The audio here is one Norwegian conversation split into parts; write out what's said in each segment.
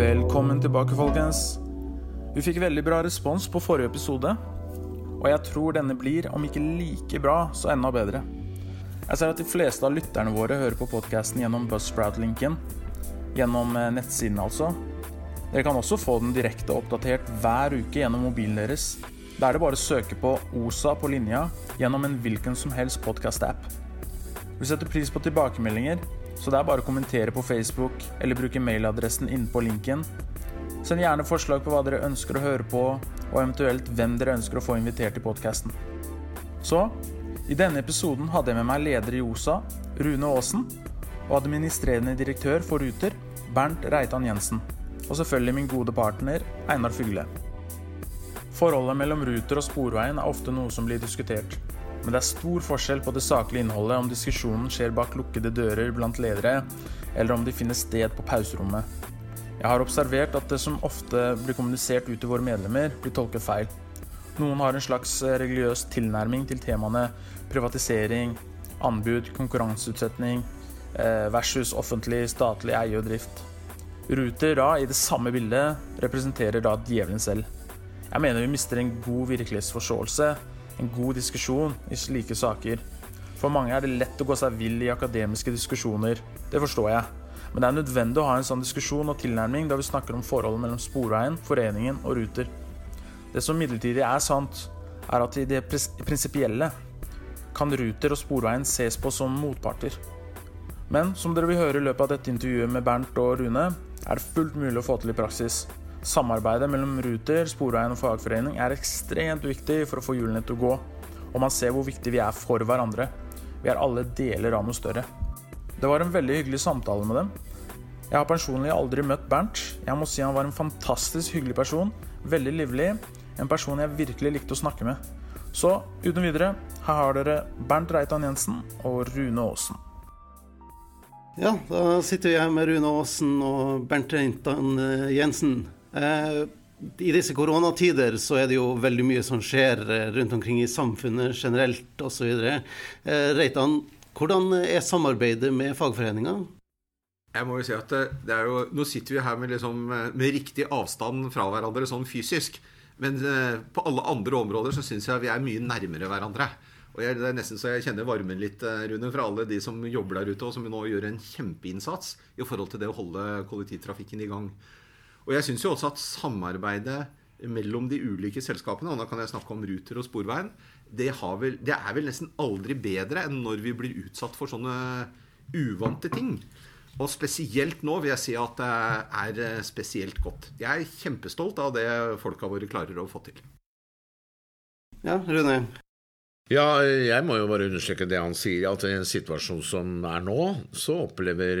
Velkommen tilbake, folkens. Vi fikk veldig bra respons på forrige episode, og jeg tror denne blir, om ikke like bra, så enda bedre. Jeg ser at de fleste av lytterne våre hører på podkasten gjennom Buzzsprout-linken. Gjennom eh, nettsiden, altså. Dere kan også få den direkte oppdatert hver uke gjennom mobilen deres. Da er det bare å søke på OSA på linja gjennom en hvilken som helst podkast-app. Vi setter pris på tilbakemeldinger, så det er bare å kommentere på Facebook eller bruke mailadressen inne på linken. Send gjerne forslag på hva dere ønsker å høre på, og eventuelt hvem dere ønsker å få invitert til podkasten. Så i denne episoden hadde jeg med meg leder i OSA, Rune Aasen, og administrerende direktør for Ruter, Bernt Reitan Jensen. Og selvfølgelig min gode partner, Einar Fygle. Forholdet mellom Ruter og Sporveien er ofte noe som blir diskutert. Men det er stor forskjell på det saklige innholdet om diskusjonen skjer bak lukkede dører blant ledere, eller om de finner sted på pauserommet. Jeg har observert at det som ofte blir kommunisert ut til våre medlemmer, blir tolket feil. Noen har en slags religiøs tilnærming til temaene privatisering, anbud, konkurranseutsetting eh, versus offentlig, statlig eie og drift. Ruter da, i det samme bildet, representerer da djevelen selv. Jeg mener vi mister en god virkelighetsforståelse en god diskusjon i slike saker. For mange er det lett å gå seg vill i akademiske diskusjoner. Det forstår jeg. Men det er nødvendig å ha en sånn diskusjon og tilnærming da vi snakker om forholdet mellom Sporveien, foreningen og Ruter. Det som midlertidig er sant, er at i det prinsipielle kan Ruter og Sporveien ses på som motparter. Men som dere vil høre i løpet av dette intervjuet med Bernt og Rune, er det fullt mulig å få til i praksis. Samarbeidet mellom Ruter, Sporveien og fagforening er ekstremt viktig for å få hjulene til å gå, og man ser hvor viktig vi er for hverandre. Vi er alle deler av noe større. Det var en veldig hyggelig samtale med dem. Jeg har personlig aldri møtt Bernt. Jeg må si han var en fantastisk hyggelig person. Veldig livlig. En person jeg virkelig likte å snakke med. Så uten videre, her har dere Bernt Reitan Jensen og Rune Aasen. Ja, da sitter vi her med Rune Aasen og Bernt Reitan Jensen. Eh, I disse koronatider så er det jo veldig mye som skjer eh, rundt omkring i samfunnet generelt osv. Eh, Reitan, hvordan er samarbeidet med fagforeninga? Jeg må jo si at det er jo, Nå sitter vi her med, liksom, med riktig avstand fra hverandre sånn fysisk. Men på alle andre områder så syns jeg vi er mye nærmere hverandre. Og jeg, Det er nesten så jeg kjenner varmen litt, Rune, fra alle de som jobber der ute, og som nå gjør en kjempeinnsats i forhold til det å holde kollektivtrafikken i gang. Og jeg syns jo også at samarbeidet mellom de ulike selskapene, og da kan jeg snakke om Ruter og Sporveien, det, vel, det, er vel nesten aldri bedre enn når vi blir utsatt for sånne uvante ting. Og spesielt nå vil jeg si at det er eh, spesielt godt. Jeg er kjempestolt av det folka våre klarer å få til. Ja, Rune? Ja, jeg må jo bare understreke det han sier, at i en situasjon som er nå, så opplever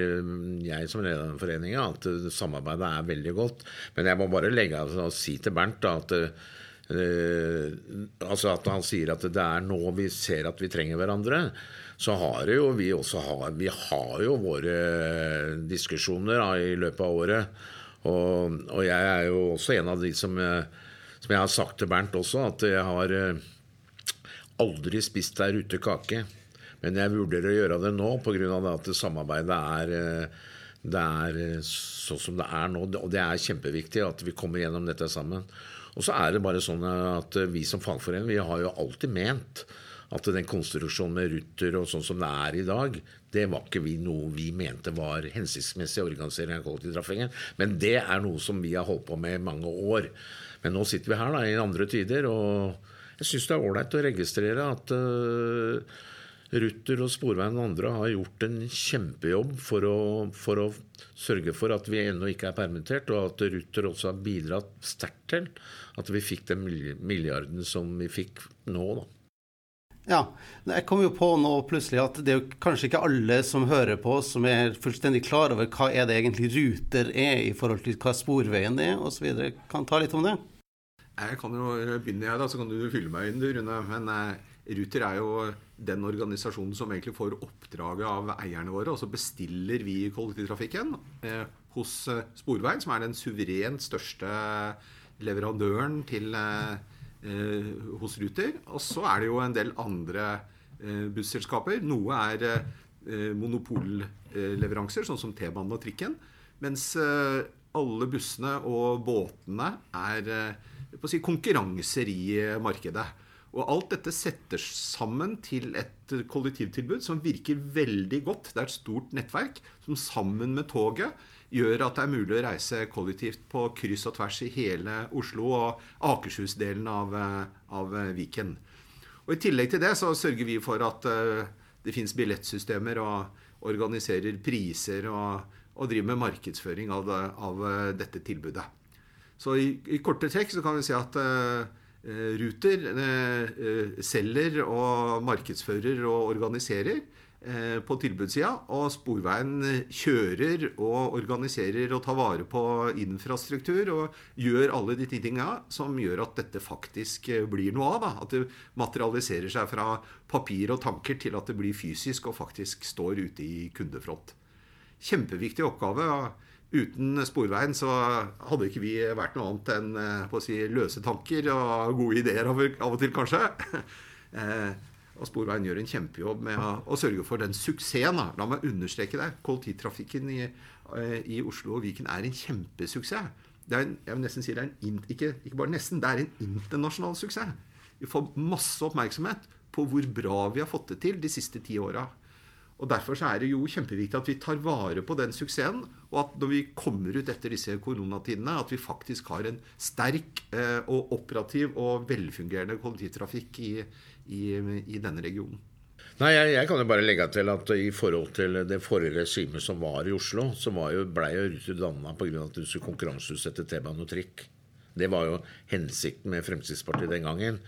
jeg som leder av foreninga at samarbeidet er veldig godt. Men jeg må bare legge av og si til Bernt da, at Uh, altså at han sier at det er nå vi ser at vi trenger hverandre. Så har jo vi også har, vi har jo våre diskusjoner da, i løpet av året. Og, og, jeg er jo også en av de som, som jeg har sagt til Bernt også, at jeg har aldri spist der ute kake. Men jeg vurderer å gjøre det nå pga. at samarbeidet er, eh, det er eh, sånn som det er nå. Og det er kjempeviktig at vi kommer gjennom dette sammen. Og så er det bare sånn at vi som fagforening vi har jo alltid ment at den konstruksjonen med Ruter og sånn som det er i dag, det var ikke vi noe vi mente var hensiktsmessig organisering av kollektivtrafikken. Men det er noe som vi har holdt på med i mange år. Men nå sitter vi her da, i andre tider. og jeg syns det er ålreit å registrere at uh, Ruter og Sporveien og andre har gjort en kjempejobb for å, for å sørge for at vi ennå ikke er permittert, og at Ruter også har bidratt sterkt til at vi fikk den milliarden som vi fikk nå. da. Ja, jeg kom jo på nå plutselig at det er jo kanskje ikke alle som hører på, som er fullstendig klar over hva er det egentlig Ruter er i forhold til hva Sporveien er osv. Kan ta litt om det? Jeg kan jo begynne, jeg, da, så kan du fylle meg inn, du, Rune. Men eh, Ruter er jo den organisasjonen som egentlig får oppdraget av eierne våre. Og så bestiller vi kollektivtrafikken eh, hos eh, Sporveien, som er den suverent største leverandøren til, eh, eh, hos Ruter. Og så er det jo en del andre eh, busselskaper. Noe er monopolleveranser, sånn som T-banen og trikken. Mens alle bussene og båtene er si, konkurranser i markedet. Og alt dette setter sammen til et kollektivtilbud som virker veldig godt. Det er et stort nettverk som sammen med toget gjør at det er mulig å reise kollektivt på kryss og tvers i hele Oslo og Akershus-delen av, av, Viken. Og I tillegg til det så sørger vi for at uh, det fins billettsystemer og organiserer priser og, og driver med markedsføring av, av dette tilbudet. Så i, i, korte trekk så kan vi si at uh, Eh, Ruter eh, eh, selger og markedsfører og organiserer på tilbudssida. Og Sporveien kjører og organiserer og tar vare på infrastruktur og gjør alle de tinga som gjør at dette faktisk blir noe av. Da. At det materialiserer seg fra papir og tanker til at det blir fysisk og faktisk står ute i kundefront. Kjempeviktig oppgave. Uten Sporveien så hadde ikke vi vært noe annet enn eh, si, løse tanker og gode ideer av, og til, kanskje. Eh, og Sporveien gjør en kjempejobb med å, å sørge for den suksessen. La meg understreke det. Kollektivtrafikken i, eh, i, Oslo og Viken er en kjempesuksess. Det er en, jeg vil nesten si det er en, ikke, ikke bare nesten, det er en internasjonal suksess. Vi får masse oppmerksomhet på hvor bra vi har fått det til de siste ti åra. Og Derfor er det jo kjempeviktig at vi tar vare på den suksessen. Og at når vi kommer ut etter disse koronatidene, at vi faktisk har en sterk eh, og operativ og velfungerende kollektivtrafikk i, i, i denne regionen. Nei, jeg, jeg, kan jo bare legge til at i forhold til det forrige regimet som var i Oslo, så jo, ble jo Ruter danna pga. at du skulle konkurranseutsette T-bane og trikk. Det var jo hensikten med Fremskrittspartiet den gangen.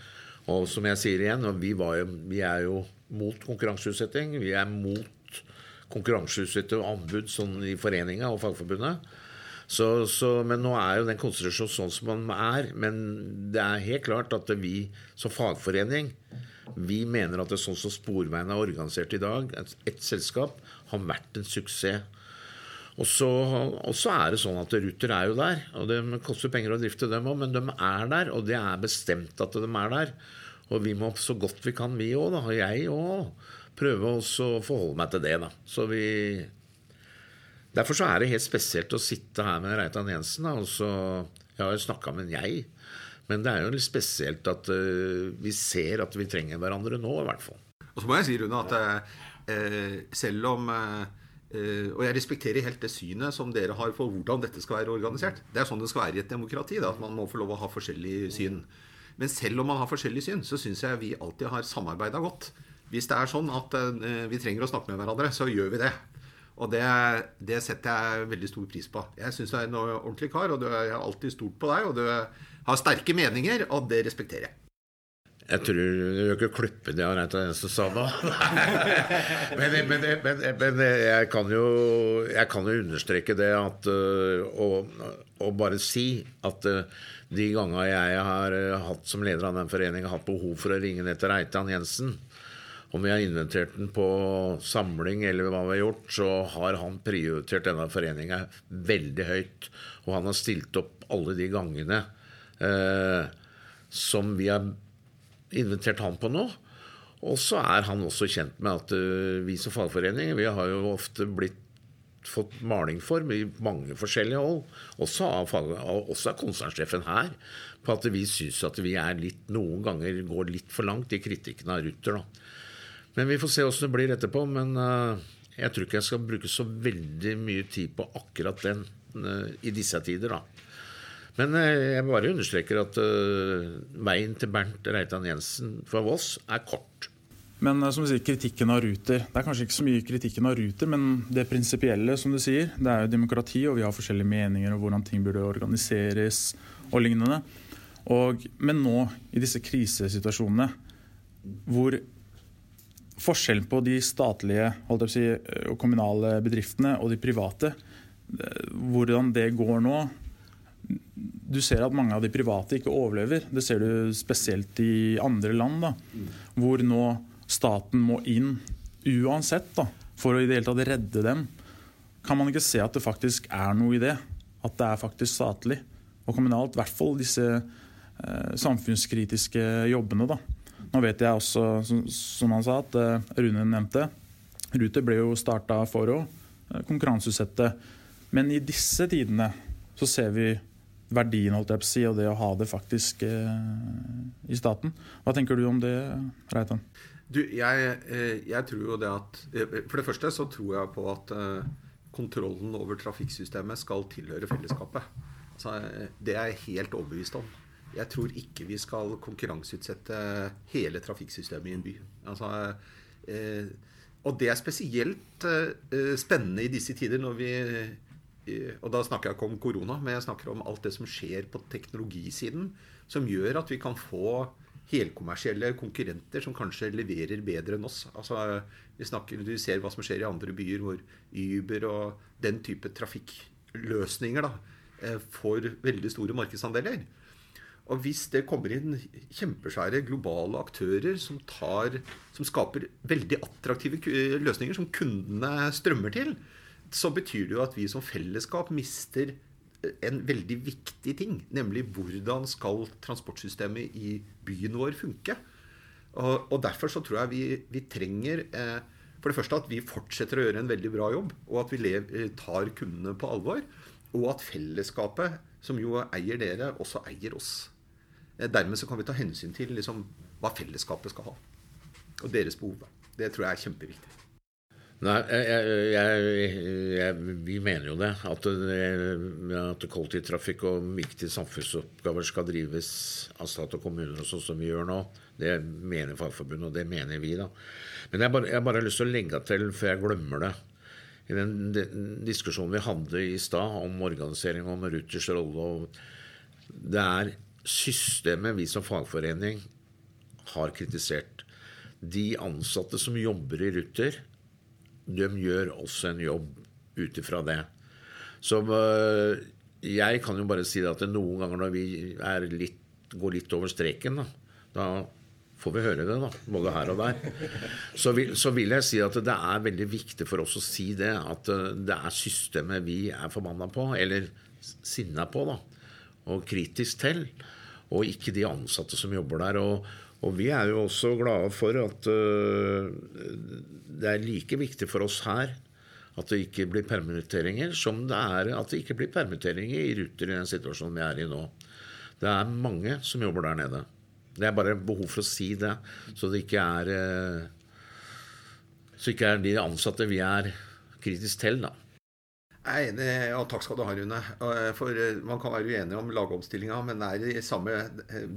Og som jeg sier igjen, vi, jo, vi er jo mot konkurranseutsetting. Vi er mot konkurranseutsatte anbud sånn i foreninga og Fagforbundet. Så, så, men nå er jo den konsentrasjonen sånn som den er. Men det er helt klart at vi som fagforening vi mener at det er sånn som Sporveien er organisert i dag, et, et selskap, har vært en suksess. Og så, og så, er det sånn at Ruter er jo der. og Det koster penger å drifte dem òg, men de er der. Og det er bestemt at de er der. Og vi må så godt vi kan, vi òg, og jeg òg, prøve å forholde meg til det. da. Så vi... Derfor så er det helt spesielt å sitte her med Reitan Jensen. Da, og så, jeg har jo snakka med en jeg, men det er jo litt spesielt at uh, vi ser at vi trenger hverandre nå, i hvert fall. Og så må jeg si, Rune, at uh, selv om uh, og jeg respekterer helt det synet som dere har for hvordan dette skal være organisert. Det er sånn det skal være i et demokrati. Da, at man må få lov å ha forskjellige syn. Men selv om man har forskjellig syn, så syns jeg vi alltid har samarbeida godt. Hvis det er sånn at uh, vi trenger å snakke med hverandre, så gjør vi det. Og det, det setter jeg veldig stor pris på. Jeg syns du er en ordentlig kar, og du er alltid stort på deg. Og du har sterke meninger, og det respekterer jeg. Jeg tror du gjør ikke klippe det av Reita som sa nå. men, men, men, men, jeg, kan jo, jeg kan jo understreke det at Og, og bare si at de gangene jeg har hatt som leder av den foreningen, hatt behov for å ringe ned til Reitan Jensen om vi har inventert den på samling eller hva vi har gjort, så har han prioritert denne foreninga veldig høyt. Og han har stilt opp alle de gangene eh, som vi har invitert han på nå. Og så er han også kjent med at uh, vi som fagforening vi har jo ofte blitt fått maling for i mange forskjellige hold, også av, også av konsernsjefen her, på at vi syns at vi er litt, noen ganger går litt for langt i kritikken av Ruter. Da. Men vi får se åssen det blir etterpå. Men uh, jeg tror ikke jeg skal bruke så veldig mye tid på akkurat den uh, i disse tider, da. Men uh, jeg bare understreker at veien til Bernt Reitan Jensen fra Voss er kort. Men uh, som du sier, kritikken av Ruter. Det er kanskje ikke så mye kritikken av Ruter, men det prinsipielle, som du sier. Det er jo demokrati, og vi har forskjellige meninger om hvordan ting burde organiseres og lignende. Og, men nå, i disse krisesituasjonene, hvor forskjellen på de statlige si, og kommunale bedriftene og de private, hvordan det går nå, du ser at mange av de private ikke overlever. Det ser du spesielt i andre land, da, hvor nå staten må inn uansett da, for å i det hele tatt redde dem. Kan man ikke se at det faktisk er noe i det? At det er faktisk statlig og kommunalt. I hvert fall disse eh, samfunnskritiske jobbene. da. Nå vet jeg også, som, som han sa, at eh, Rune nevnte, Ruter ble jo starta for å eh, konkurranseutsette. Men i disse tidene så ser vi verdien holdt jeg på å si, og det å ha det faktisk eh, i staten. Hva tenker du om det, Reitan? Du, jeg, eh, jeg, tror jo det at eh, For det første så tror jeg på at kontrollen over trafikksystemet skal tilhøre fellesskapet. Altså, det er jeg helt overbevist om. Jeg tror ikke vi skal konkurranseutsette hele trafikksystemet i en by. Altså, eh, og det er spesielt eh, spennende i disse tider når vi og da snakker jeg ikke om korona, men jeg snakker om alt det som skjer på teknologisiden, som gjør at vi kan få helkommersielle konkurrenter som kanskje leverer bedre enn oss. Altså, snakker, Du ser hva som skjer i andre byer, hvor Uber og den type trafikkløsninger da, eh, får veldig store markedsandeler. Og hvis det kommer inn kjempesvære globale aktører som, tar, som skaper veldig attraktive løsninger som kundene strømmer til, så betyr det jo at vi som fellesskap mister en veldig viktig ting. Nemlig hvordan skal transportsystemet i byen vår funke. Og, og derfor så tror jeg vi, vi trenger eh, for det første at vi fortsetter å gjøre en veldig bra jobb, og at vi lev, eh, tar kundene på alvor. Og at fellesskapet, som jo eier dere, også eier oss. Eh, dermed så kan vi ta hensyn til liksom, hva fellesskapet skal ha. Og deres behov. Det tror jeg er kjempeviktig. Nei, jeg, jeg, jeg, vi mener jo det. At, at kollektivtrafikk og viktige samfunnsoppgaver skal drives av stat og kommuner, og sånn som vi gjør nå. Det mener Fagforbundet, og det mener vi. da. Men jeg bare, jeg bare har lyst til å legge til, før jeg glemmer det I den, den diskusjonen vi hadde i stad om organisering og om Ruters rolle og Det er systemet vi som fagforening har kritisert. De ansatte som jobber i Ruter, de gjør også en jobb ut ifra det. Så øh, jeg kan jo bare si at noen ganger når vi litt, går litt over streken, da, da, får vi høre det, da, både her og der. Så vil, så vil, jeg si at det er veldig viktig for oss å si det, at øh, det er systemet vi er forbanna på, eller sinna på, da, og kritisk til, og ikke de ansatte som jobber der. og og vi er jo også glade for at uh, det er like viktig for oss her at det ikke blir permitteringer, som det er at det ikke blir permitteringer i Ruter i den situasjonen vi er i nå. Det er mange som jobber der nede. Det er bare behov for å si det, så det ikke er uh, så ikke er de ansatte vi er kritisk til, da. Er enig, og takk skal du ha, Rune. Eh, for eh, Man kan være uenig om lagomstillinga, men de, samme,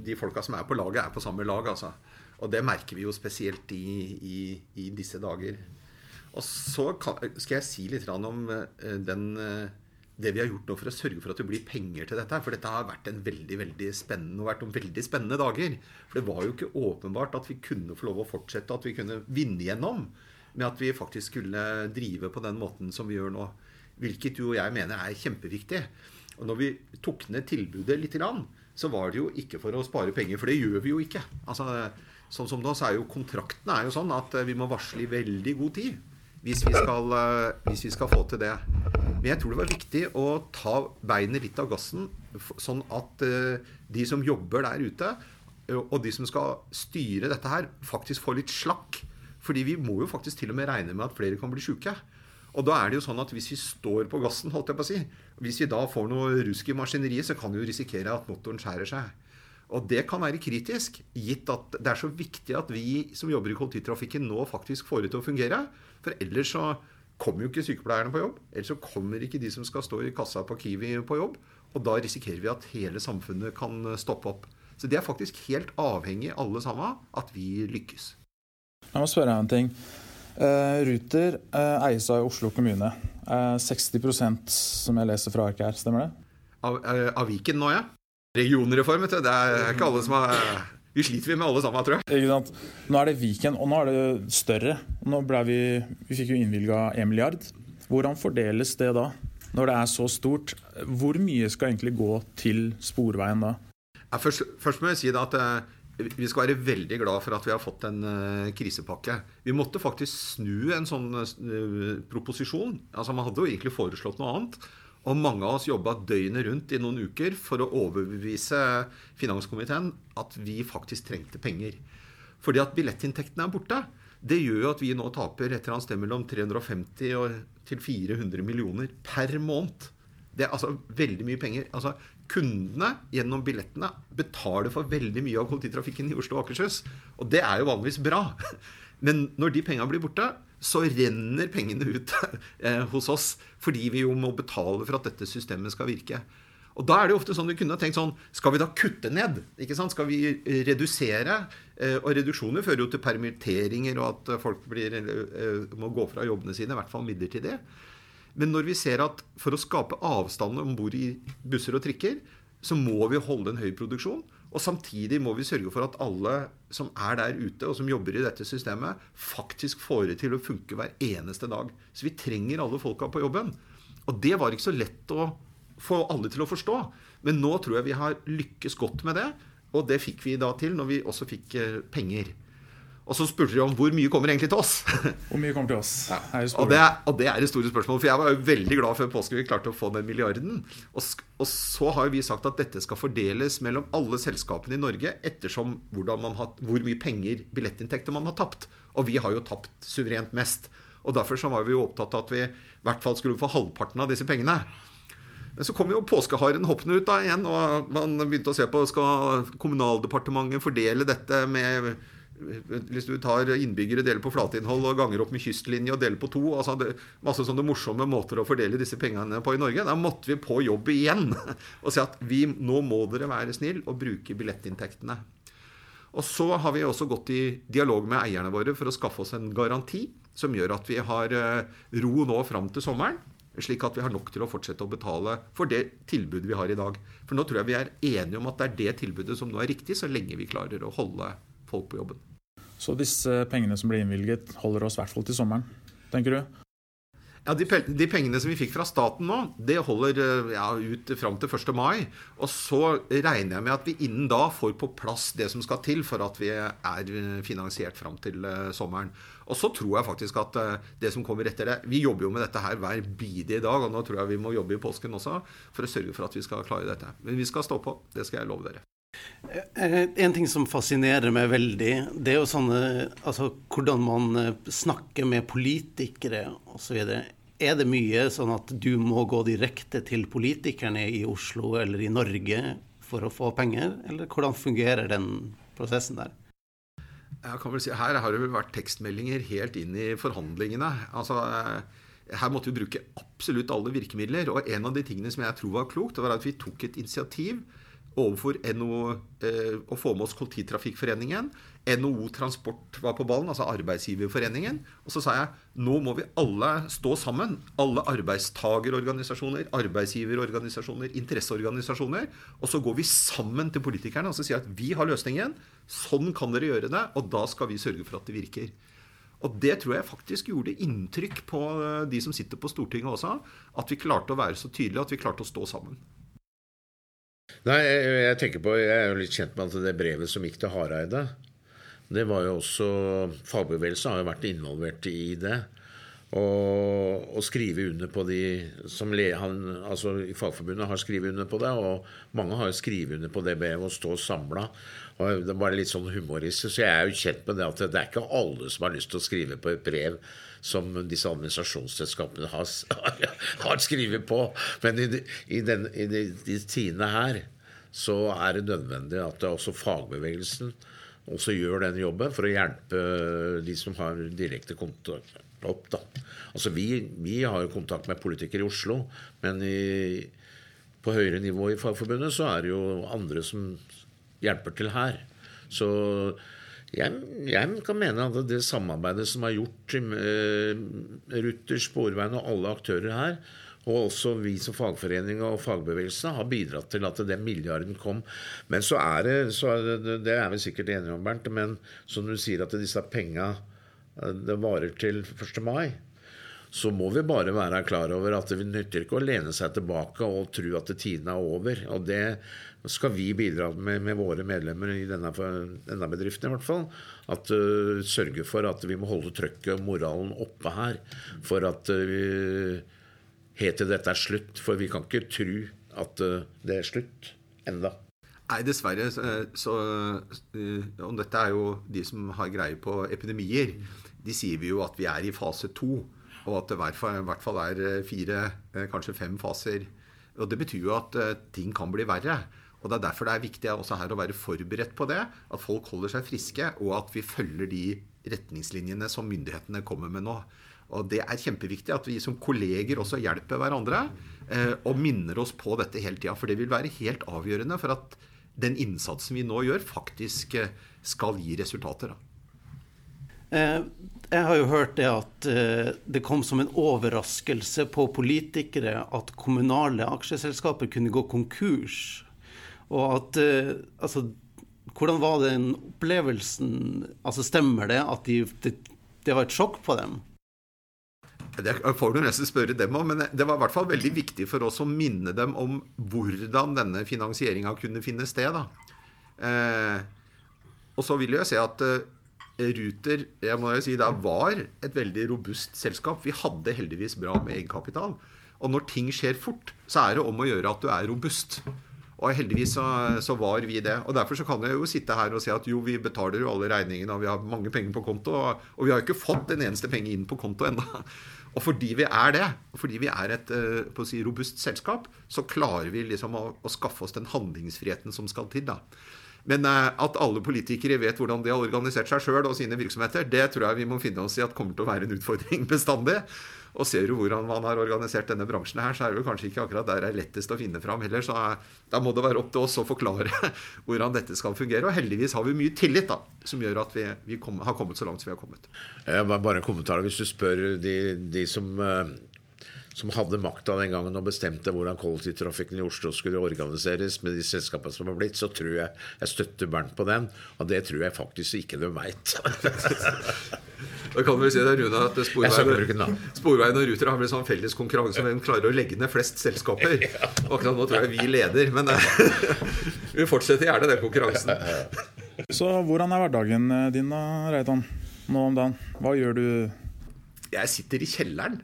de folka som er på laget, er på samme lag. altså. Og det merker vi jo spesielt i, i, i disse dager. Og så skal jeg si litt om eh, den, det vi har gjort nå for å sørge for at det blir penger til dette. For dette har vært en veldig veldig spennende, og vært noen veldig spennende dager. For det var jo ikke åpenbart at vi kunne få lov å fortsette, at vi kunne vinne gjennom med at vi faktisk skulle drive på den måten som vi gjør nå. Hvilket du og jeg mener er kjempeviktig. Og når vi tok ned tilbudet litt, så var det jo ikke for å spare penger, for det gjør vi jo ikke. Altså, sånn som nå, så er jo Kontraktene er jo sånn at eh, vi må varsle i veldig god tid hvis vi skal, eh, hvis vi skal få til det. Men jeg tror det var viktig å ta beinet litt av gassen, sånn at eh, de som jobber der ute, og de som skal styre dette her, faktisk får litt slakk. Fordi vi må jo faktisk til og med regne med at flere kan bli sjuke. Og da er det jo sånn at hvis vi står på gassen, holdt jeg på å si, hvis vi da får noe rusk i maskineriet, så kan vi jo risikere at motoren skjærer seg. Og det kan være kritisk, gitt at det er så viktig at vi som jobber i kollektivtrafikken nå faktisk får det til å fungere. For ellers så kommer jo ikke sykepleierne på jobb. Ellers så kommer ikke de som skal stå i kassa på Kiwi på jobb. Og da risikerer vi at hele samfunnet kan stoppe opp. Så det er faktisk helt avhengig, alle sammen, at vi lykkes. Jeg må spørre deg en ting. Uh, Ruter uh, eies av Oslo kommune. Uh, 60% som jeg leser fra arket her, stemmer det? Av, av Viken nå, ja. Regionreform, vet du. Det er ikke alle som har Vi sliter vi med alle sammen, tror jeg. Ikke sant? Nå er det Viken, og nå er det større. Nå ble vi, vi fikk jo innvilga 1 milliard. Hvordan fordeles det da? Når det er så stort, hvor mye skal egentlig gå til Sporveien da? Ja, først, først, må jeg si da at vi skal være veldig glad for at vi har fått en uh, krisepakke. Vi måtte faktisk snu en sånn uh, proposisjon. Altså Man hadde jo egentlig foreslått noe annet. Og mange av oss jobba døgnet rundt i noen uker for å overbevise finanskomiteen at vi faktisk trengte penger. Fordi at billettinntektene er borte. Det gjør jo at vi nå taper et eller annet sted mellom 350 til 400 millioner per måned Det er altså veldig mye penger. Altså, kundene gjennom billettene betaler for veldig mye av kollektivtrafikken i Oslo og Akershus. Og det er jo vanligvis bra. Men når de pengene blir borte, så renner pengene ut eh, hos oss. Fordi vi jo må betale for at dette systemet skal virke. Og da er det jo ofte sånn vi kunne tenkt sånn Skal vi da kutte ned? ikke sant? Skal vi redusere? Eh, og reduksjoner fører jo til permitteringer og at folk blir, eh, må gå fra jobbene sine, i hvert fall midlertidig. Men når vi ser at for å skape avstand om bord i busser og trikker, så må vi holde en høy produksjon. Og samtidig må vi sørge for at alle som er der ute, og som jobber i dette systemet, faktisk får det til å funke hver eneste dag. Så vi trenger alle folka på jobben. Og det var ikke så lett å få alle til å forstå. Men nå tror jeg vi har lykkes godt med det. Og det fikk vi da til når vi også fikk eh, penger. Og så spurte de om hvor mye kommer egentlig til oss. Hvor mye kommer til oss? Ja. Og, det er, og, det er, det store spørsmålet. For jeg var jo veldig glad før påske vi klarte å få den milliarden. Og, og, så har vi sagt at dette skal fordeles mellom alle selskapene i Norge ettersom har, hvor mye penger, billettinntekter, man har tapt. Og vi har jo tapt suverent mest. Og derfor så var vi jo opptatt av at vi i hvert fall skulle få halvparten av disse pengene. Men så kom jo påskeharen hoppende ut da igjen, og man begynte å se på skal Kommunaldepartementet fordele dette med hvis du tar innbyggere, deler på flateinnhold og ganger opp med kystlinje og deler på to altså det, Masse sånne morsomme måter å fordele disse pengene på i Norge. Da måtte vi på jobb igjen og si at vi, nå må dere være snill og bruke billettinntektene. Og så har vi også gått i dialog med eierne våre for å skaffe oss en garanti som gjør at vi har eh, ro nå fram til sommeren. Slik at vi har nok til å fortsette å betale for det tilbudet vi har i dag. For nå tror jeg vi er enige om at det er det tilbudet som nå er riktig, så lenge vi klarer å holde folk på jobben. Så disse pengene som blir innvilget, holder oss i hvert fall til sommeren, tenker du? Ja, de, de, pengene som vi fikk fra staten nå, det holder eh, ja, ut fram til 1. mai. Og så regner jeg med at vi innen da får på plass det som skal til for at vi er finansiert fram til uh, sommeren. Og så tror jeg faktisk at det som kommer etter det Vi jobber jo med dette her hver bidige dag, og nå tror jeg vi må jobbe i påsken også for å sørge for at vi skal klare dette. Men vi skal stå på. Det skal jeg love dere. En ting som fascinerer meg veldig, det er jo sånne Altså hvordan man snakker med politikere osv. Er det mye sånn at du må gå direkte til politikerne i Oslo eller i Norge for å få penger, eller hvordan fungerer den prosessen der? Jeg kan vel si, Her har det vel vært tekstmeldinger helt inn i forhandlingene. Altså, eh, Her måtte vi bruke absolutt alle virkemidler. Og en av de tingene som jeg tror var klokt, var at vi tok et initiativ overfor NO, eh, å få med oss Kollektivtrafikkforeningen. NHO Transport var på ballen, altså Arbeidsgiverforeningen. Og så sa jeg nå må vi alle stå sammen. Alle arbeidstagerorganisasjoner, arbeidsgiverorganisasjoner, interesseorganisasjoner. Og så går vi sammen til politikerne og så sier at vi har løsningen. Sånn kan dere gjøre det, og da skal vi sørge for at det virker. Og det tror jeg faktisk gjorde inntrykk på eh, de som sitter på Stortinget også. At vi klarte å være så tydelige, at vi klarte å stå sammen. Nei, jeg, jeg, tenker på, jeg er jo litt kjent med at det brevet som gikk til Hareide det var jo også Fagbevegelsen har jo vært involvert i det. Og, og skrive under på de som le, han, altså Fagforbundet har skrevet under på det, og mange har jo skrevet under på det brevet og stå samla. Det var litt sånn humoristisk. Så jeg er jo kjent med det at det er ikke alle som har lyst til å skrive på et brev som disse administrasjonsselskapene har, har skrevet på. Men i, i, den, i de, de tidene her så er det nødvendig at det også fagbevegelsen også gjør den jobben for å hjelpe de som har direkte kontakt opp. Da. Altså vi, vi har jo kontakt med politikere i Oslo, men i, på høyere nivå i Fagforbundet så er det jo andre som hjelper til her. Så jeg, jeg kan mene at det samarbeidet som er gjort med Ruter, Sporveien og alle aktører her, og også vi som fagforening og fagbevegelse har bidratt til at den milliarden kom. Men så er det, så er det, det er vi sikkert enige om, Bernt, men som du sier at disse penga eh, det varer til 1. mai så må vi bare være klar over at det nytter ikke å lene seg tilbake og tro at tiden er over. Og det skal vi bidra med med våre medlemmer i denne, denne bedriften, i hvert fall. At uh, Sørge for at vi må holde trøkket og moralen oppe her. For at uh, helt til dette er slutt. For vi kan ikke tro at eh, det er slutt enda. Nei, dessverre. Så, eh, og dette er jo de som har greie på epidemier. De sier vi jo at vi er i fase to. Og at det i hvert fall er fire, kanskje fem faser Og Det betyr jo at ting kan bli verre. Og Det er derfor det er viktig også her å være forberedt på det. At folk holder seg friske, og at vi følger de retningslinjene som myndighetene kommer med nå. Og Det er kjempeviktig at vi som kolleger også hjelper hverandre eh, og minner oss på dette hele tida. For det vil være helt avgjørende for at den innsatsen vi nå gjør, faktisk eh, skal gi resultater. Eh, jeg har jo hørt det at eh, det kom som en overraskelse på politikere at kommunale aksjeselskaper kunne gå konkurs. Og at eh, altså, Hvordan var den opplevelsen? Altså, Stemmer det at de, det, det var et sjokk på dem? Det får du nesten spørre dem om, men det var i hvert fall veldig viktig for oss å minne dem om hvordan denne finansieringa kunne finne sted. Eh, og så vil jeg si at eh, Ruter jeg må jo si, det var et veldig robust selskap. Vi hadde heldigvis bra med egenkapital. Og når ting skjer fort, så er det om å gjøre at du er robust. Og heldigvis så, så, var vi det. Og derfor så kan jeg jo sitte her og si at jo, vi betaler jo alle regningene, og vi har mange penger på konto. Og, og vi har jo ikke fått en eneste penge inn på konto ennå. Og fordi vi er det, og fordi vi er et uh, si, robust selskap, så klarer vi liksom å, å, skaffe oss den handlingsfriheten som skal til. da. Men uh, at alle politikere vet hvordan de har organisert seg sjøl og sine virksomheter, det tror jeg vi må finne oss i at kommer til å være en utfordring bestandig. Og ser du hvordan man har organisert denne bransjen her, så er det jo kanskje ikke akkurat der det er lettest å finne fram heller. Så da må det være opp til oss å forklare hvordan dette skal fungere. Og heldigvis har vi mye tillit, da, som gjør at vi, vi kom, har kommet så langt som vi har kommet. Bare en kommentar. Hvis du spør de, de som eh, som hadde makta den gangen og bestemte hvordan kollektivtrafikken i Oslo skulle organiseres med de selskapene som har blitt, så tror jeg jeg støtter Bernt på den. Og det tror jeg faktisk ikke de veit. Da kan vi si det, Rune, at Sporveien, Sporveien og Ruter har blitt sånn felles konkurranse om hvem klarer å legge ned flest selskaper. Akkurat nå tror jeg vi leder, men eh, vi fortsetter gjerne den konkurransen. Så hvordan er hverdagen eh, din da, Reitan, nå om dagen? Hva gjør du? Jeg sitter i kjelleren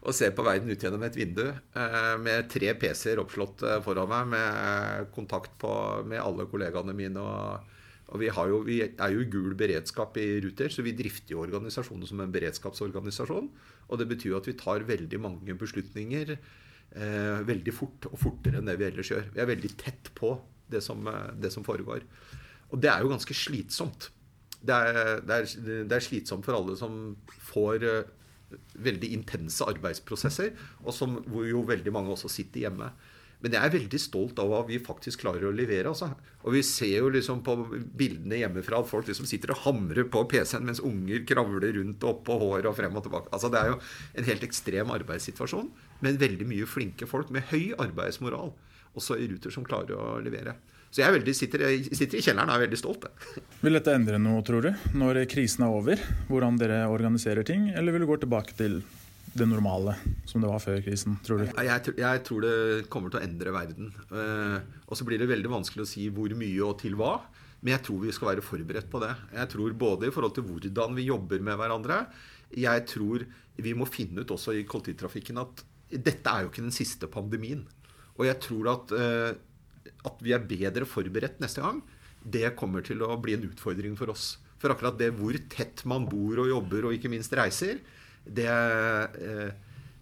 og ser på verden ut gjennom et vindu eh, med tre PC-er oppslått foran meg, med kontakt på, med alle kollegaene mine. og og vi, jo, vi, er jo i gul beredskap i Ruter, så vi drifter jo organisasjonen som en beredskapsorganisasjon. Og det betyr jo at vi tar veldig mange beslutninger eh, veldig fort, og fortere enn det vi ellers gjør. Vi er veldig tett på det som, eh, det som foregår. Og det er jo ganske slitsomt. Det er, det, er, det er, slitsomt for alle som får veldig intense arbeidsprosesser, og som, hvor jo veldig mange også sitter hjemme. Men jeg er veldig stolt av hva vi faktisk klarer å levere. Altså. Og vi ser jo liksom på bildene hjemmefra at folk liksom sitter og hamrer på PC-en mens unger kravler rundt og opp på håret og frem og tilbake. Altså, det er jo en helt ekstrem arbeidssituasjon, men veldig mye flinke folk med høy arbeidsmoral. Også i Ruter som klarer å levere. Så jeg veldig, sitter, sitter, i kjelleren og er veldig stolt. Vil dette endre noe, tror du, når krisen er over? Hvordan dere organiserer ting? Eller vil du gå tilbake til det normale som det var før krisen, tror du? Jeg, jeg tror det kommer til å endre verden. Uh, og så blir det veldig vanskelig å si hvor mye og til hva. Men jeg tror vi skal være forberedt på det. Jeg tror Både i forhold til hvordan vi jobber med hverandre. Jeg tror vi må finne ut også i kollektivtrafikken at dette er jo ikke den siste pandemien. Og jeg tror at, uh, at vi er bedre forberedt neste gang. Det kommer til å bli en utfordring for oss. For akkurat det hvor tett man bor og jobber og ikke minst reiser, det, eh,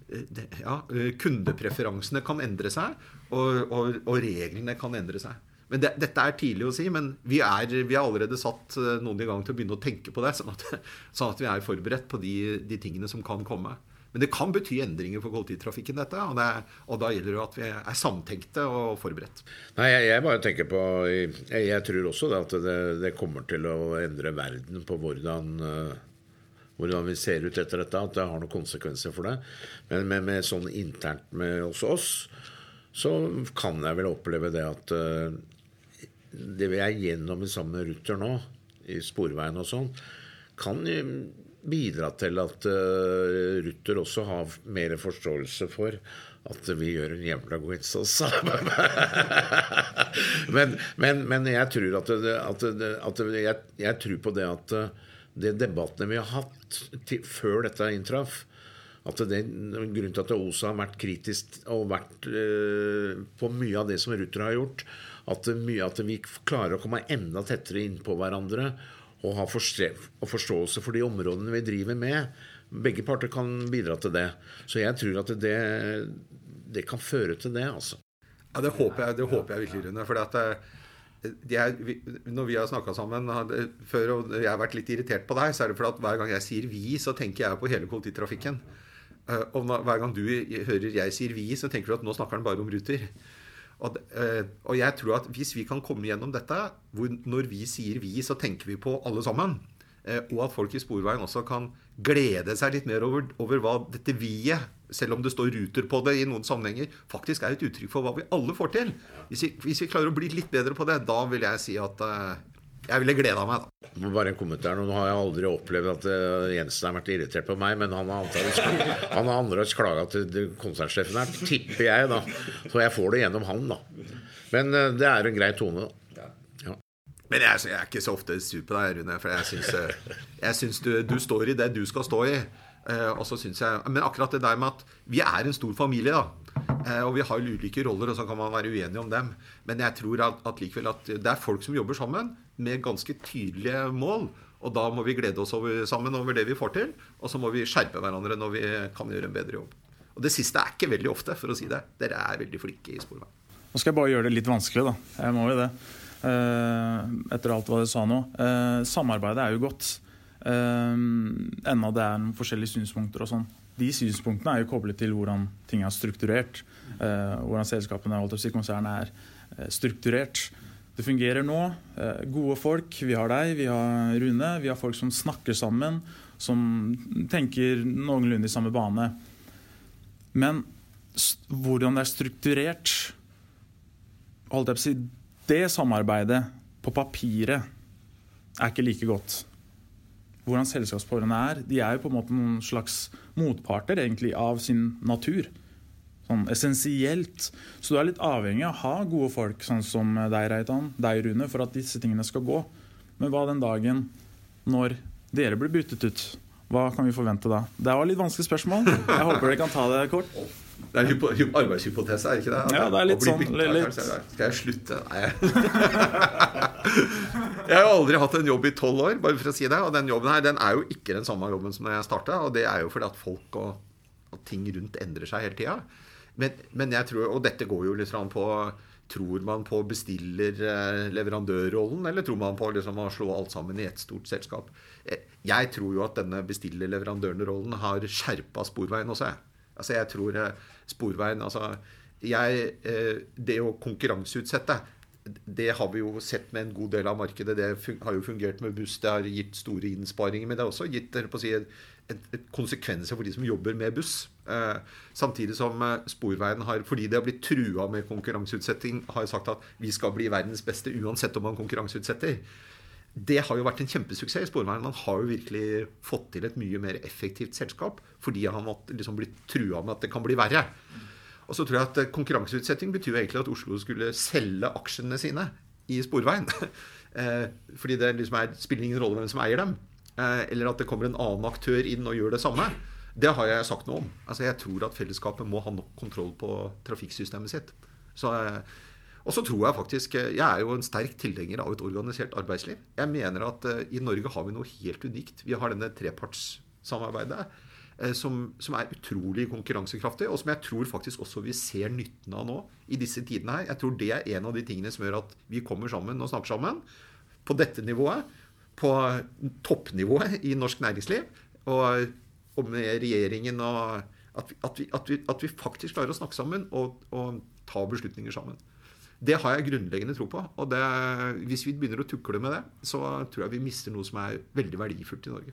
det ja, kundepreferansene kan endre seg, og, og, og reglene kan endre seg. Men det, Dette er tidlig å si, men vi, er, vi har allerede satt eh, noen i gang til å begynne å tenke på det. Sånn at, sånn at vi er forberedt på de, de, tingene som kan komme. Men det kan bety endringer for kollektivtrafikken, dette. Og, det, og da gjelder det at vi er samtenkte og forberedt. Nei, jeg, jeg bare tenker på Jeg, jeg tror også at det, det, kommer til å endre verden på hvordan uh, hvordan vi ser ut etter dette, at det har noen konsekvenser for det. Men med, med sånn internt med hos oss, så kan jeg vel oppleve det at uh, det vi er gjennom i sammen med Ruter nå, i Sporveien og sånn, kan bidra til at uh, Ruter også har mer forståelse for at vi gjør en jævla god innsats. men, men, men, jeg tror at, det, at, at jeg, jeg, tror på det at det debattene vi har hatt til, før dette inntraff at det, Grunnen til at OSA har vært kritisk og vært uh, på mye av det som Rutter har gjort, at, mye, at vi klarer å komme enda tettere innpå hverandre og ha forståelse for de områdene vi driver med. Begge parter kan bidra til det. Så jeg tror at det, det kan føre til det, altså. Ja, det håper jeg, det håper jeg virkelig, Rune. For at eh, er, når vi har snakka sammen før, og jeg har vært litt irritert på deg, så er det fordi at hver gang jeg sier 'vi', så tenker jeg på hele kollektivtrafikken. Eh, og hver gang du hører jeg sier 'vi', så tenker du at nå snakker han bare om Ruter. Og, eh, og jeg tror at hvis vi kan komme gjennom dette, hvor når vi sier 'vi', så tenker vi på alle sammen. Eh, og at folk i Sporveien også kan glede seg litt mer over, over hva dette vi-et, selv om det står Ruter på det i noen sammenhenger, faktisk er et uttrykk for hva vi alle får til. Hvis vi, hvis vi klarer å bli litt bedre på det, da vil jeg si at uh, jeg ville gleda meg, da. Bare en kommentar. Nå har jeg aldri opplevd at uh, Jensen har vært irritert på meg, men han har antakeligvis klaga til konsernsjefen her, tipper jeg, da. Så jeg får det gjennom han, da. Men uh, det er en grei tone, da. Men jeg, jeg, er ikke så ofte sur på deg, Rune. For jeg syns, jeg syns du, du, står i det du skal stå i. og så syns jeg, Men akkurat det der med at vi er en stor familie, da. og vi har ulike roller, og så kan man være uenige om dem. Men jeg tror at, at likevel at det er folk som jobber sammen med ganske tydelige mål. Og da må vi glede oss over, sammen over det vi får til. Og så må vi skjerpe hverandre når vi kan gjøre en bedre jobb. Og det siste er ikke veldig ofte, for å si det. Dere er veldig flinke i Sporveien. Nå skal jeg bare gjøre det litt vanskelig, da. Jeg må jo det. Uh, etter alt hva du sa nå. Uh, samarbeidet er jo godt. Uh, enda det er noen forskjellige synspunkter og sånn. De synspunktene er jo koblet til hvordan ting er strukturert. hvordan selskapene og konsernet er strukturert. Det fungerer nå. Eh, gode folk. Vi har deg, vi har Rune. Vi har folk som snakker sammen, som tenker noenlunde i samme bane. Men hvordan det er strukturert holdt jeg på å si, Det samarbeidet på papiret er ikke like godt. Hvordan selskapsforholdene er. De er jo på en måte noen slags motparter egentlig av sin natur sånn essensielt. Så du er litt avhengig av å ha gode folk, sånn som deg, Reitan, deg, Rune, for at disse tingene skal gå. Men hva den dagen når dere blir byttet ut? Hva kan vi forvente da? Det var litt vanskelig spørsmål. Jeg håper dere kan ta det kort. Det er en arbeidshypotese, er det ikke det? Ja, det er litt sånn. Litt... Skal jeg slutte? Nei. jeg har aldri hatt en jobb i tolv år, bare for å si det. Og den jobben her den er jo ikke den samme jobben som da jeg starta. Og det er jo fordi at folk og, og ting rundt endrer seg hele tida. Men, men, jeg tror, og dette går jo litt på Tror man på bestiller-leverandørrollen, eller tror man på liksom å slå alt sammen i ett stort selskap? Eh, jeg tror jo at denne bestiller-leverandøren-rollen har skjerpa Sporveien også. Altså jeg tror eh, Sporveien altså jeg, eh, Det å konkurranseutsette det har vi jo sett med en god del av markedet. Det har jo fungert med buss. Det har gitt store innsparinger. Men det har også gitt si, et, et konsekvenser for de som jobber med buss. Eh, samtidig som eh, Sporveien har, fordi de har blitt trua med konkurranseutsetting, har sagt at vi skal bli verdens beste uansett om man konkurranseutsetter. Det har jo vært en kjempesuksess i Sporveien. Man har jo virkelig fått til et mye mer effektivt selskap fordi han har liksom blitt trua med at det kan bli verre. Og så tror jeg at eh, Konkurranseutsetting betyr egentlig at Oslo skulle selge aksjene sine i Sporveien. fordi det liksom er, spiller ingen rolle hvem som eier dem. Eller at det kommer en annen aktør inn og gjør det samme. Det har jeg sagt noe om. Altså, jeg tror at fellesskapet må ha nok kontroll på trafikksystemet sitt. Så, eh, og så tror jeg faktisk eh, Jeg er jo en sterk tilhenger av et organisert arbeidsliv. Jeg mener at i Norge har vi noe helt unikt. Vi har denne trepartssamarbeidet som, som, er utrolig konkurransekraftig, og som jeg tror faktisk også vi ser nytten av nå i disse tidene her. Jeg tror det er en av de tingene som gjør at vi kommer sammen og snakker sammen på dette nivået. På toppnivået i norsk næringsliv. Og og med regjeringen og at vi, at, vi, at, vi, at vi, faktisk klarer å snakke sammen og, og, ta beslutninger sammen. Det har jeg grunnleggende tro på. Og det, hvis vi begynner å tukle med det, så tror jeg vi mister noe som er veldig verdifullt i Norge.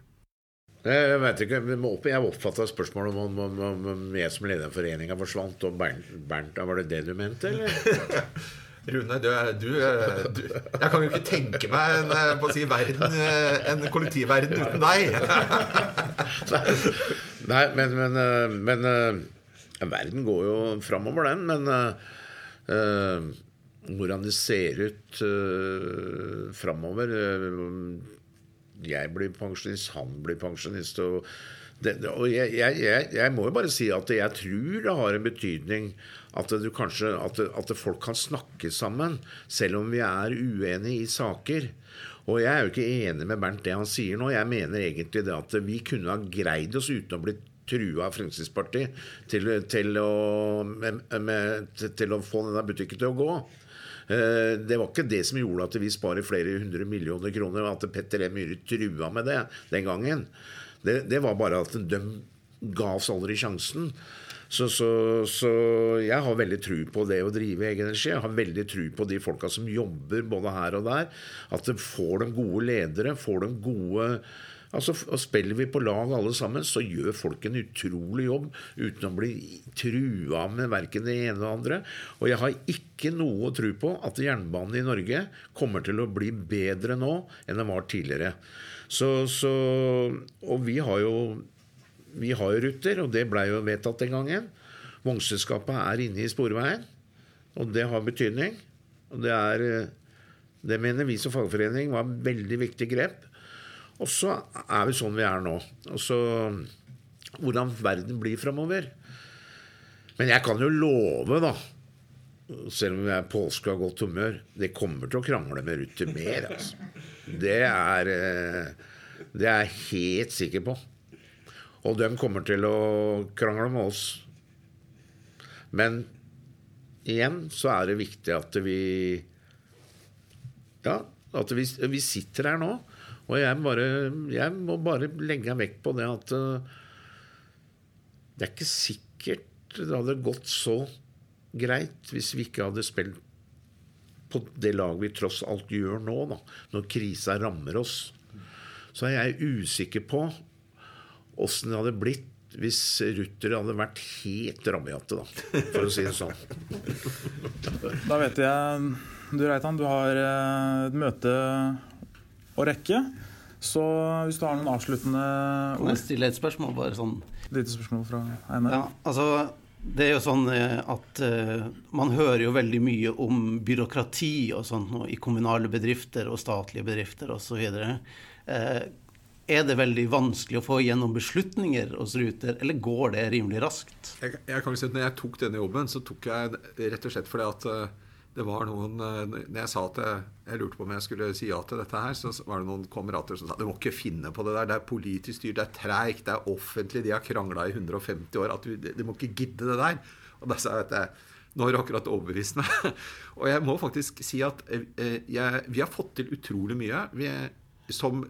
Jeg vet ikke, jeg oppfatta spørsmålet om, om, om, om jeg som leder av foreninga forsvant, og Bernt, Bernt, Var det det du mente, eller? Rune, du, du, du, Jeg kan jo ikke tenke meg en, eh, si, verden, eh, en kollektivverden uten deg. Nei, men, men, eh, men verden går jo framover, den. Men uh, hvordan det ser ut uh, framover Jeg blir pensjonist, han blir pensjonist. og det, og jeg, jeg, jeg, må jo bare si at jeg tror det har en betydning at, kanskje, at, at, folk kan snakke sammen, selv om vi er uenige i saker. Og jeg er jo ikke enig med Bernt det han sier nå. Jeg mener egentlig det at vi kunne ha greid oss uten å bli trua av Fremskrittspartiet til, til, å, med, med, til å få denne butikken til å gå. Eh, det var ikke det som gjorde at vi sparer flere hundre millioner kroner, at Petter E. Myhre trua med det den gangen. Det, det var bare at de ga oss aldri sjansen. Så, så, så, jeg har veldig tru på det å drive egen energi. Jeg har veldig tru på de folka som jobber både her og der. At de får de gode ledere, får de gode Altså, Spiller vi på lag alle sammen, så gjør folk en utrolig jobb uten å bli trua med verken det ene eller andre. Og jeg har ikke noe å tro på at jernbanen i Norge kommer til å bli bedre nå enn den var tidligere. Så, så, og vi har jo vi har jo ruter, og det blei jo vedtatt den gangen. Vognselskapet er inne i Sporveien, og det har betydning. Og det er Det mener vi som fagforening var et veldig viktig grep. Og så er vi sånn vi er nå. Og så hvordan verden blir framover. Men jeg kan jo love, da, selv om jeg er påske og har godt humør, det kommer til å krangle med Ruter mer. Altså. Det er det er jeg helt sikker på. Og de kommer til å krangle med oss. Men igjen så er det viktig at vi Ja, at vi, vi sitter her nå. Og jeg, bare, jeg må bare legge vekt på det at uh, det er ikke sikkert det hadde gått så greit hvis vi ikke hadde spilt på det laget vi tross alt gjør nå, da, når krisa rammer oss. Så er jeg usikker på åssen det hadde blitt hvis Rutter hadde vært helt rabiate, da, for å si det sånn. Da vet jeg Du Reitan, du har eh, et møte å rekke. Så hvis du har noen avsluttende ord Kan jeg stille et spørsmål? bare sånn? Lite spørsmål fra Einar. Ja, altså det er jo sånn eh, at uh, man hører jo veldig mye om byråkrati og sånt nå i kommunale bedrifter og statlige bedrifter osv. Uh, er det veldig vanskelig å få gjennom beslutninger hos Ruter, eller går det rimelig raskt? Jeg, jeg kan si at når jeg tok denne jobben, så tok jeg rett og slett fordi at uh, det var noen Når jeg sa at jeg, jeg, lurte på om jeg skulle si ja til dette her, så var det noen kamerater som sa du må ikke finne på det der. Det er politisk styrt, det er treigt, det er offentlig, de har krangla i 150 år. at Du, du må ikke gidde det der. Og da sa jeg at jeg, nå har du akkurat overbevist meg. og jeg må faktisk si at jeg, vi har fått til utrolig mye. Vi er som,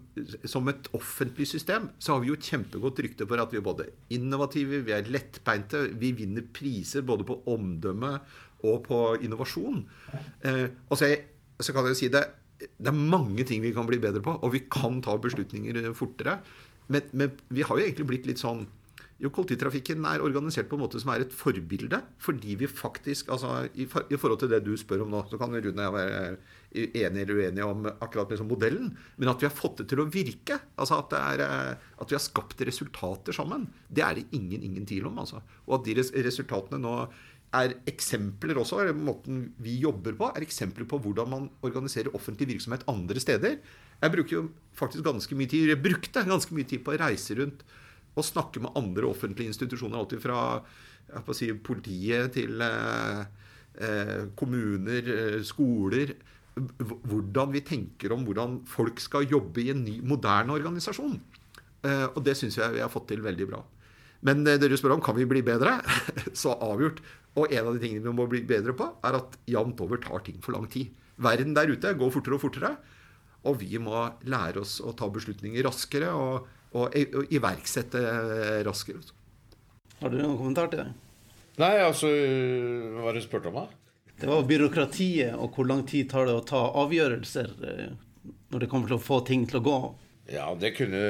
som, et offentlig system så har vi jo kjempegodt rykte for at vi er både innovative, vi er lettbeinte, vi vinner priser både på omdømme og på innovasjon. Eh, og så, så, kan jeg jo si det det er mange ting vi kan bli bedre på, og vi kan ta beslutninger fortere. Men, men vi har jo egentlig blitt litt sånn jo, kollektivtrafikken er organisert på en måte som er et forbilde. Fordi vi faktisk altså, i, for, i, forhold til det du spør om nå, så kan Rune og jeg være enige eller uenige om akkurat liksom modellen. Men at vi har fått det til å virke, altså at, er, eh, at vi har skapt resultater sammen, det er det ingen, ingen tvil om. Altså. Og at de resultatene nå er eksempler også, eller måten vi jobber på, er eksempler på hvordan man organiserer offentlig virksomhet andre steder. Jeg bruker jo faktisk ganske mye tid, jeg brukte ganske mye tid på å reise rundt og snakke med andre offentlige institusjoner. Alltid fra si, politiet til eh, eh, kommuner, eh, skoler. Hvordan vi tenker om hvordan folk skal jobbe i en ny, moderne organisasjon. Eh, og det syns jeg vi har fått til veldig bra. Men eh, dere spør om kan vi bli bedre. Så avgjort. Og en av de tingene vi må bli bedre på, er at jevnt over tar ting for lang tid. Verden der ute går fortere og fortere. Og vi må lære oss å ta beslutninger raskere. og og iverksette raskere. Har du noen kommentar til det? Nei, altså Hva har du spurt om, da? Det var byråkratiet, og hvor lang tid tar det å ta avgjørelser eh, når det kommer til å få ting til å gå? Ja, det kunne,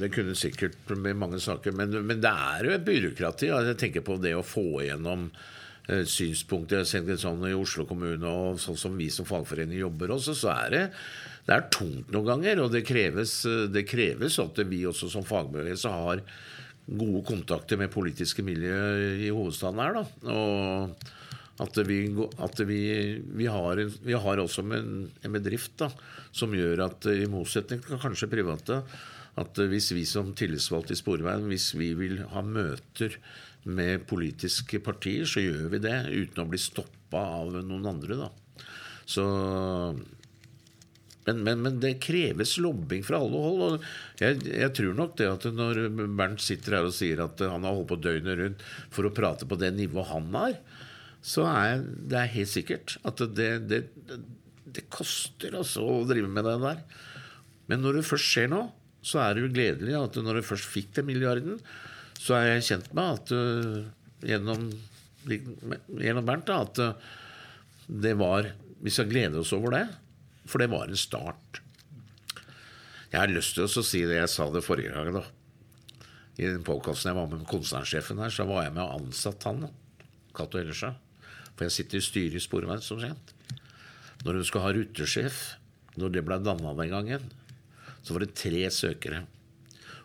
det kunne sikkert med mange saker. Men, men, det er jo et byråkrati. Jeg tenker på det å få igjennom eh, synspunkter. Sånn I Oslo kommune og sånn som vi som fagforening jobber også, så er det det er tungt noen ganger, og det kreves, det kreves at vi også som fagbevegelse har gode kontakter med politiske miljø i hovedstaden her. Da. Og at vi, at vi, vi, har, vi har, også en, en bedrift da, som gjør at i motsetning til kanskje private, at hvis vi som tillitsvalgte i Sporveien hvis vi vil ha møter med politiske partier, så gjør vi det uten å bli stoppa av noen andre. Da. Så Men, men, men, det kreves lobbing fra alle hold. Og jeg, jeg, tror nok det at når Bernt sitter her og sier at han har holdt på døgnet rundt for å prate på det nivået han har, så er det er helt sikkert at det, det, det koster altså å drive med det der. Men når det først skjer noe, så er det jo gledelig at når du først fikk den milliarden, så er jeg kjent med at uh, gjennom, gjennom Bernt da, at uh, det var Vi skal glede oss over det. For det var en start. Jeg har lyst til å si det jeg sa det forrige gang. da. I den podkasten jeg var med konsernsjefen her, så var jeg med og ansatt han. Cato Ellersa. For jeg sitter i styret i Sporveien, som kjent. Når du skal ha rutesjef, når det ble danna den gangen, så var det tre søkere.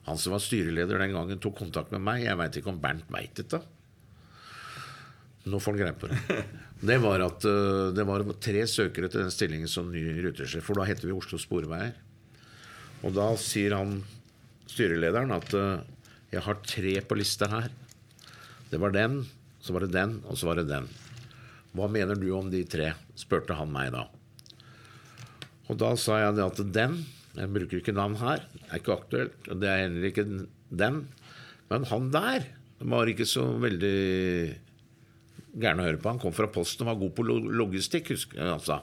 Han som var styreleder den gangen, tok kontakt med meg. Jeg veit ikke om Bernt veit dette. Nå får han greie på det. Det var at uh, det var tre søkere til den stillingen som ny rutesjef. For da heter vi Oslo Sporveier. Og da sier han styrelederen at uh, jeg har tre på lista her. Det var den, så var det den, og så var det den. Hva mener du om de tre? spurte han meg da. Og da sa jeg det at den Jeg bruker ikke navn her. Det er ikke aktuelt. Det er heller ikke den. Men han der var ikke så veldig gæren å høre på. Han kom fra Posten og var god på logistikk, husker jeg han sa.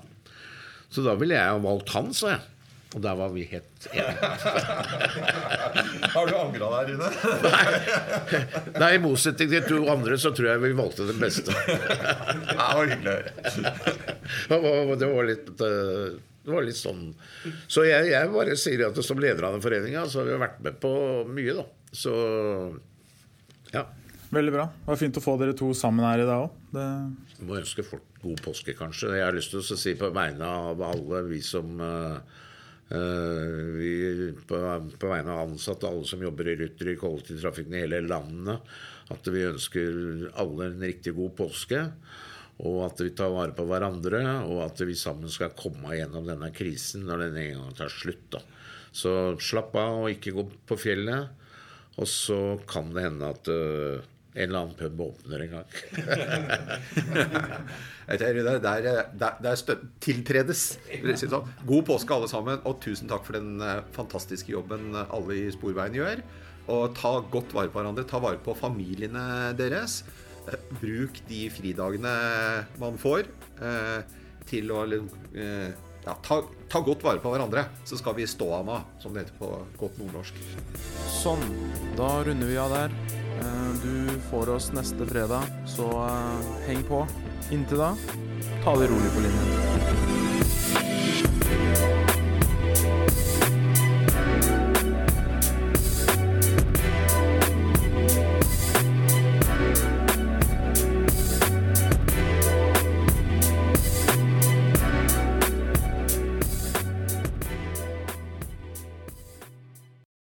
Så da ville jeg ha valgt han, sa jeg. Og der var vi helt enige. Har du angra deg, Rune? Nei. Nei, i motsetning til to andre, så tror jeg vi valgte den beste. det var hyggelig å høre. Det var litt eh, det var litt sånn Så jeg, jeg bare sier at som leder av den foreninga, så har vi vært med på mye, da. Så ja. Veldig bra. Det var fint å få dere to sammen her i dag òg. Det... Må ønske folk god påske, kanskje. Jeg har lyst til å si på vegne av alle vi som uh, vi, på, på, vegne av ansatte, alle som jobber i Ruter i kollektivtrafikken i hele landet, at vi ønsker alle en riktig god påske. Og at vi tar vare på hverandre, og at vi sammen skal komme gjennom denne krisen når den en gang tar slutt. Da. Så slapp av og ikke gå på fjellet. Og så kan det hende at uh, en eller annen pub åpner en gang. der, der, der, tiltredes. Sånn. God påske, alle sammen. Og tusen takk for den eh, fantastiske jobben alle i Sporveien gjør. Og ta godt vare på hverandre. Ta vare på familiene deres. Eh, bruk de fridagene man får, eh, til å ja, ta, ta, godt vare på hverandre, så skal vi stå av meg, som det heter på godt nordnorsk. Sånn. Da runder vi av der. Eh, du får oss neste fredag, så eh, heng på. Inntil da, ta det rolig på linjen.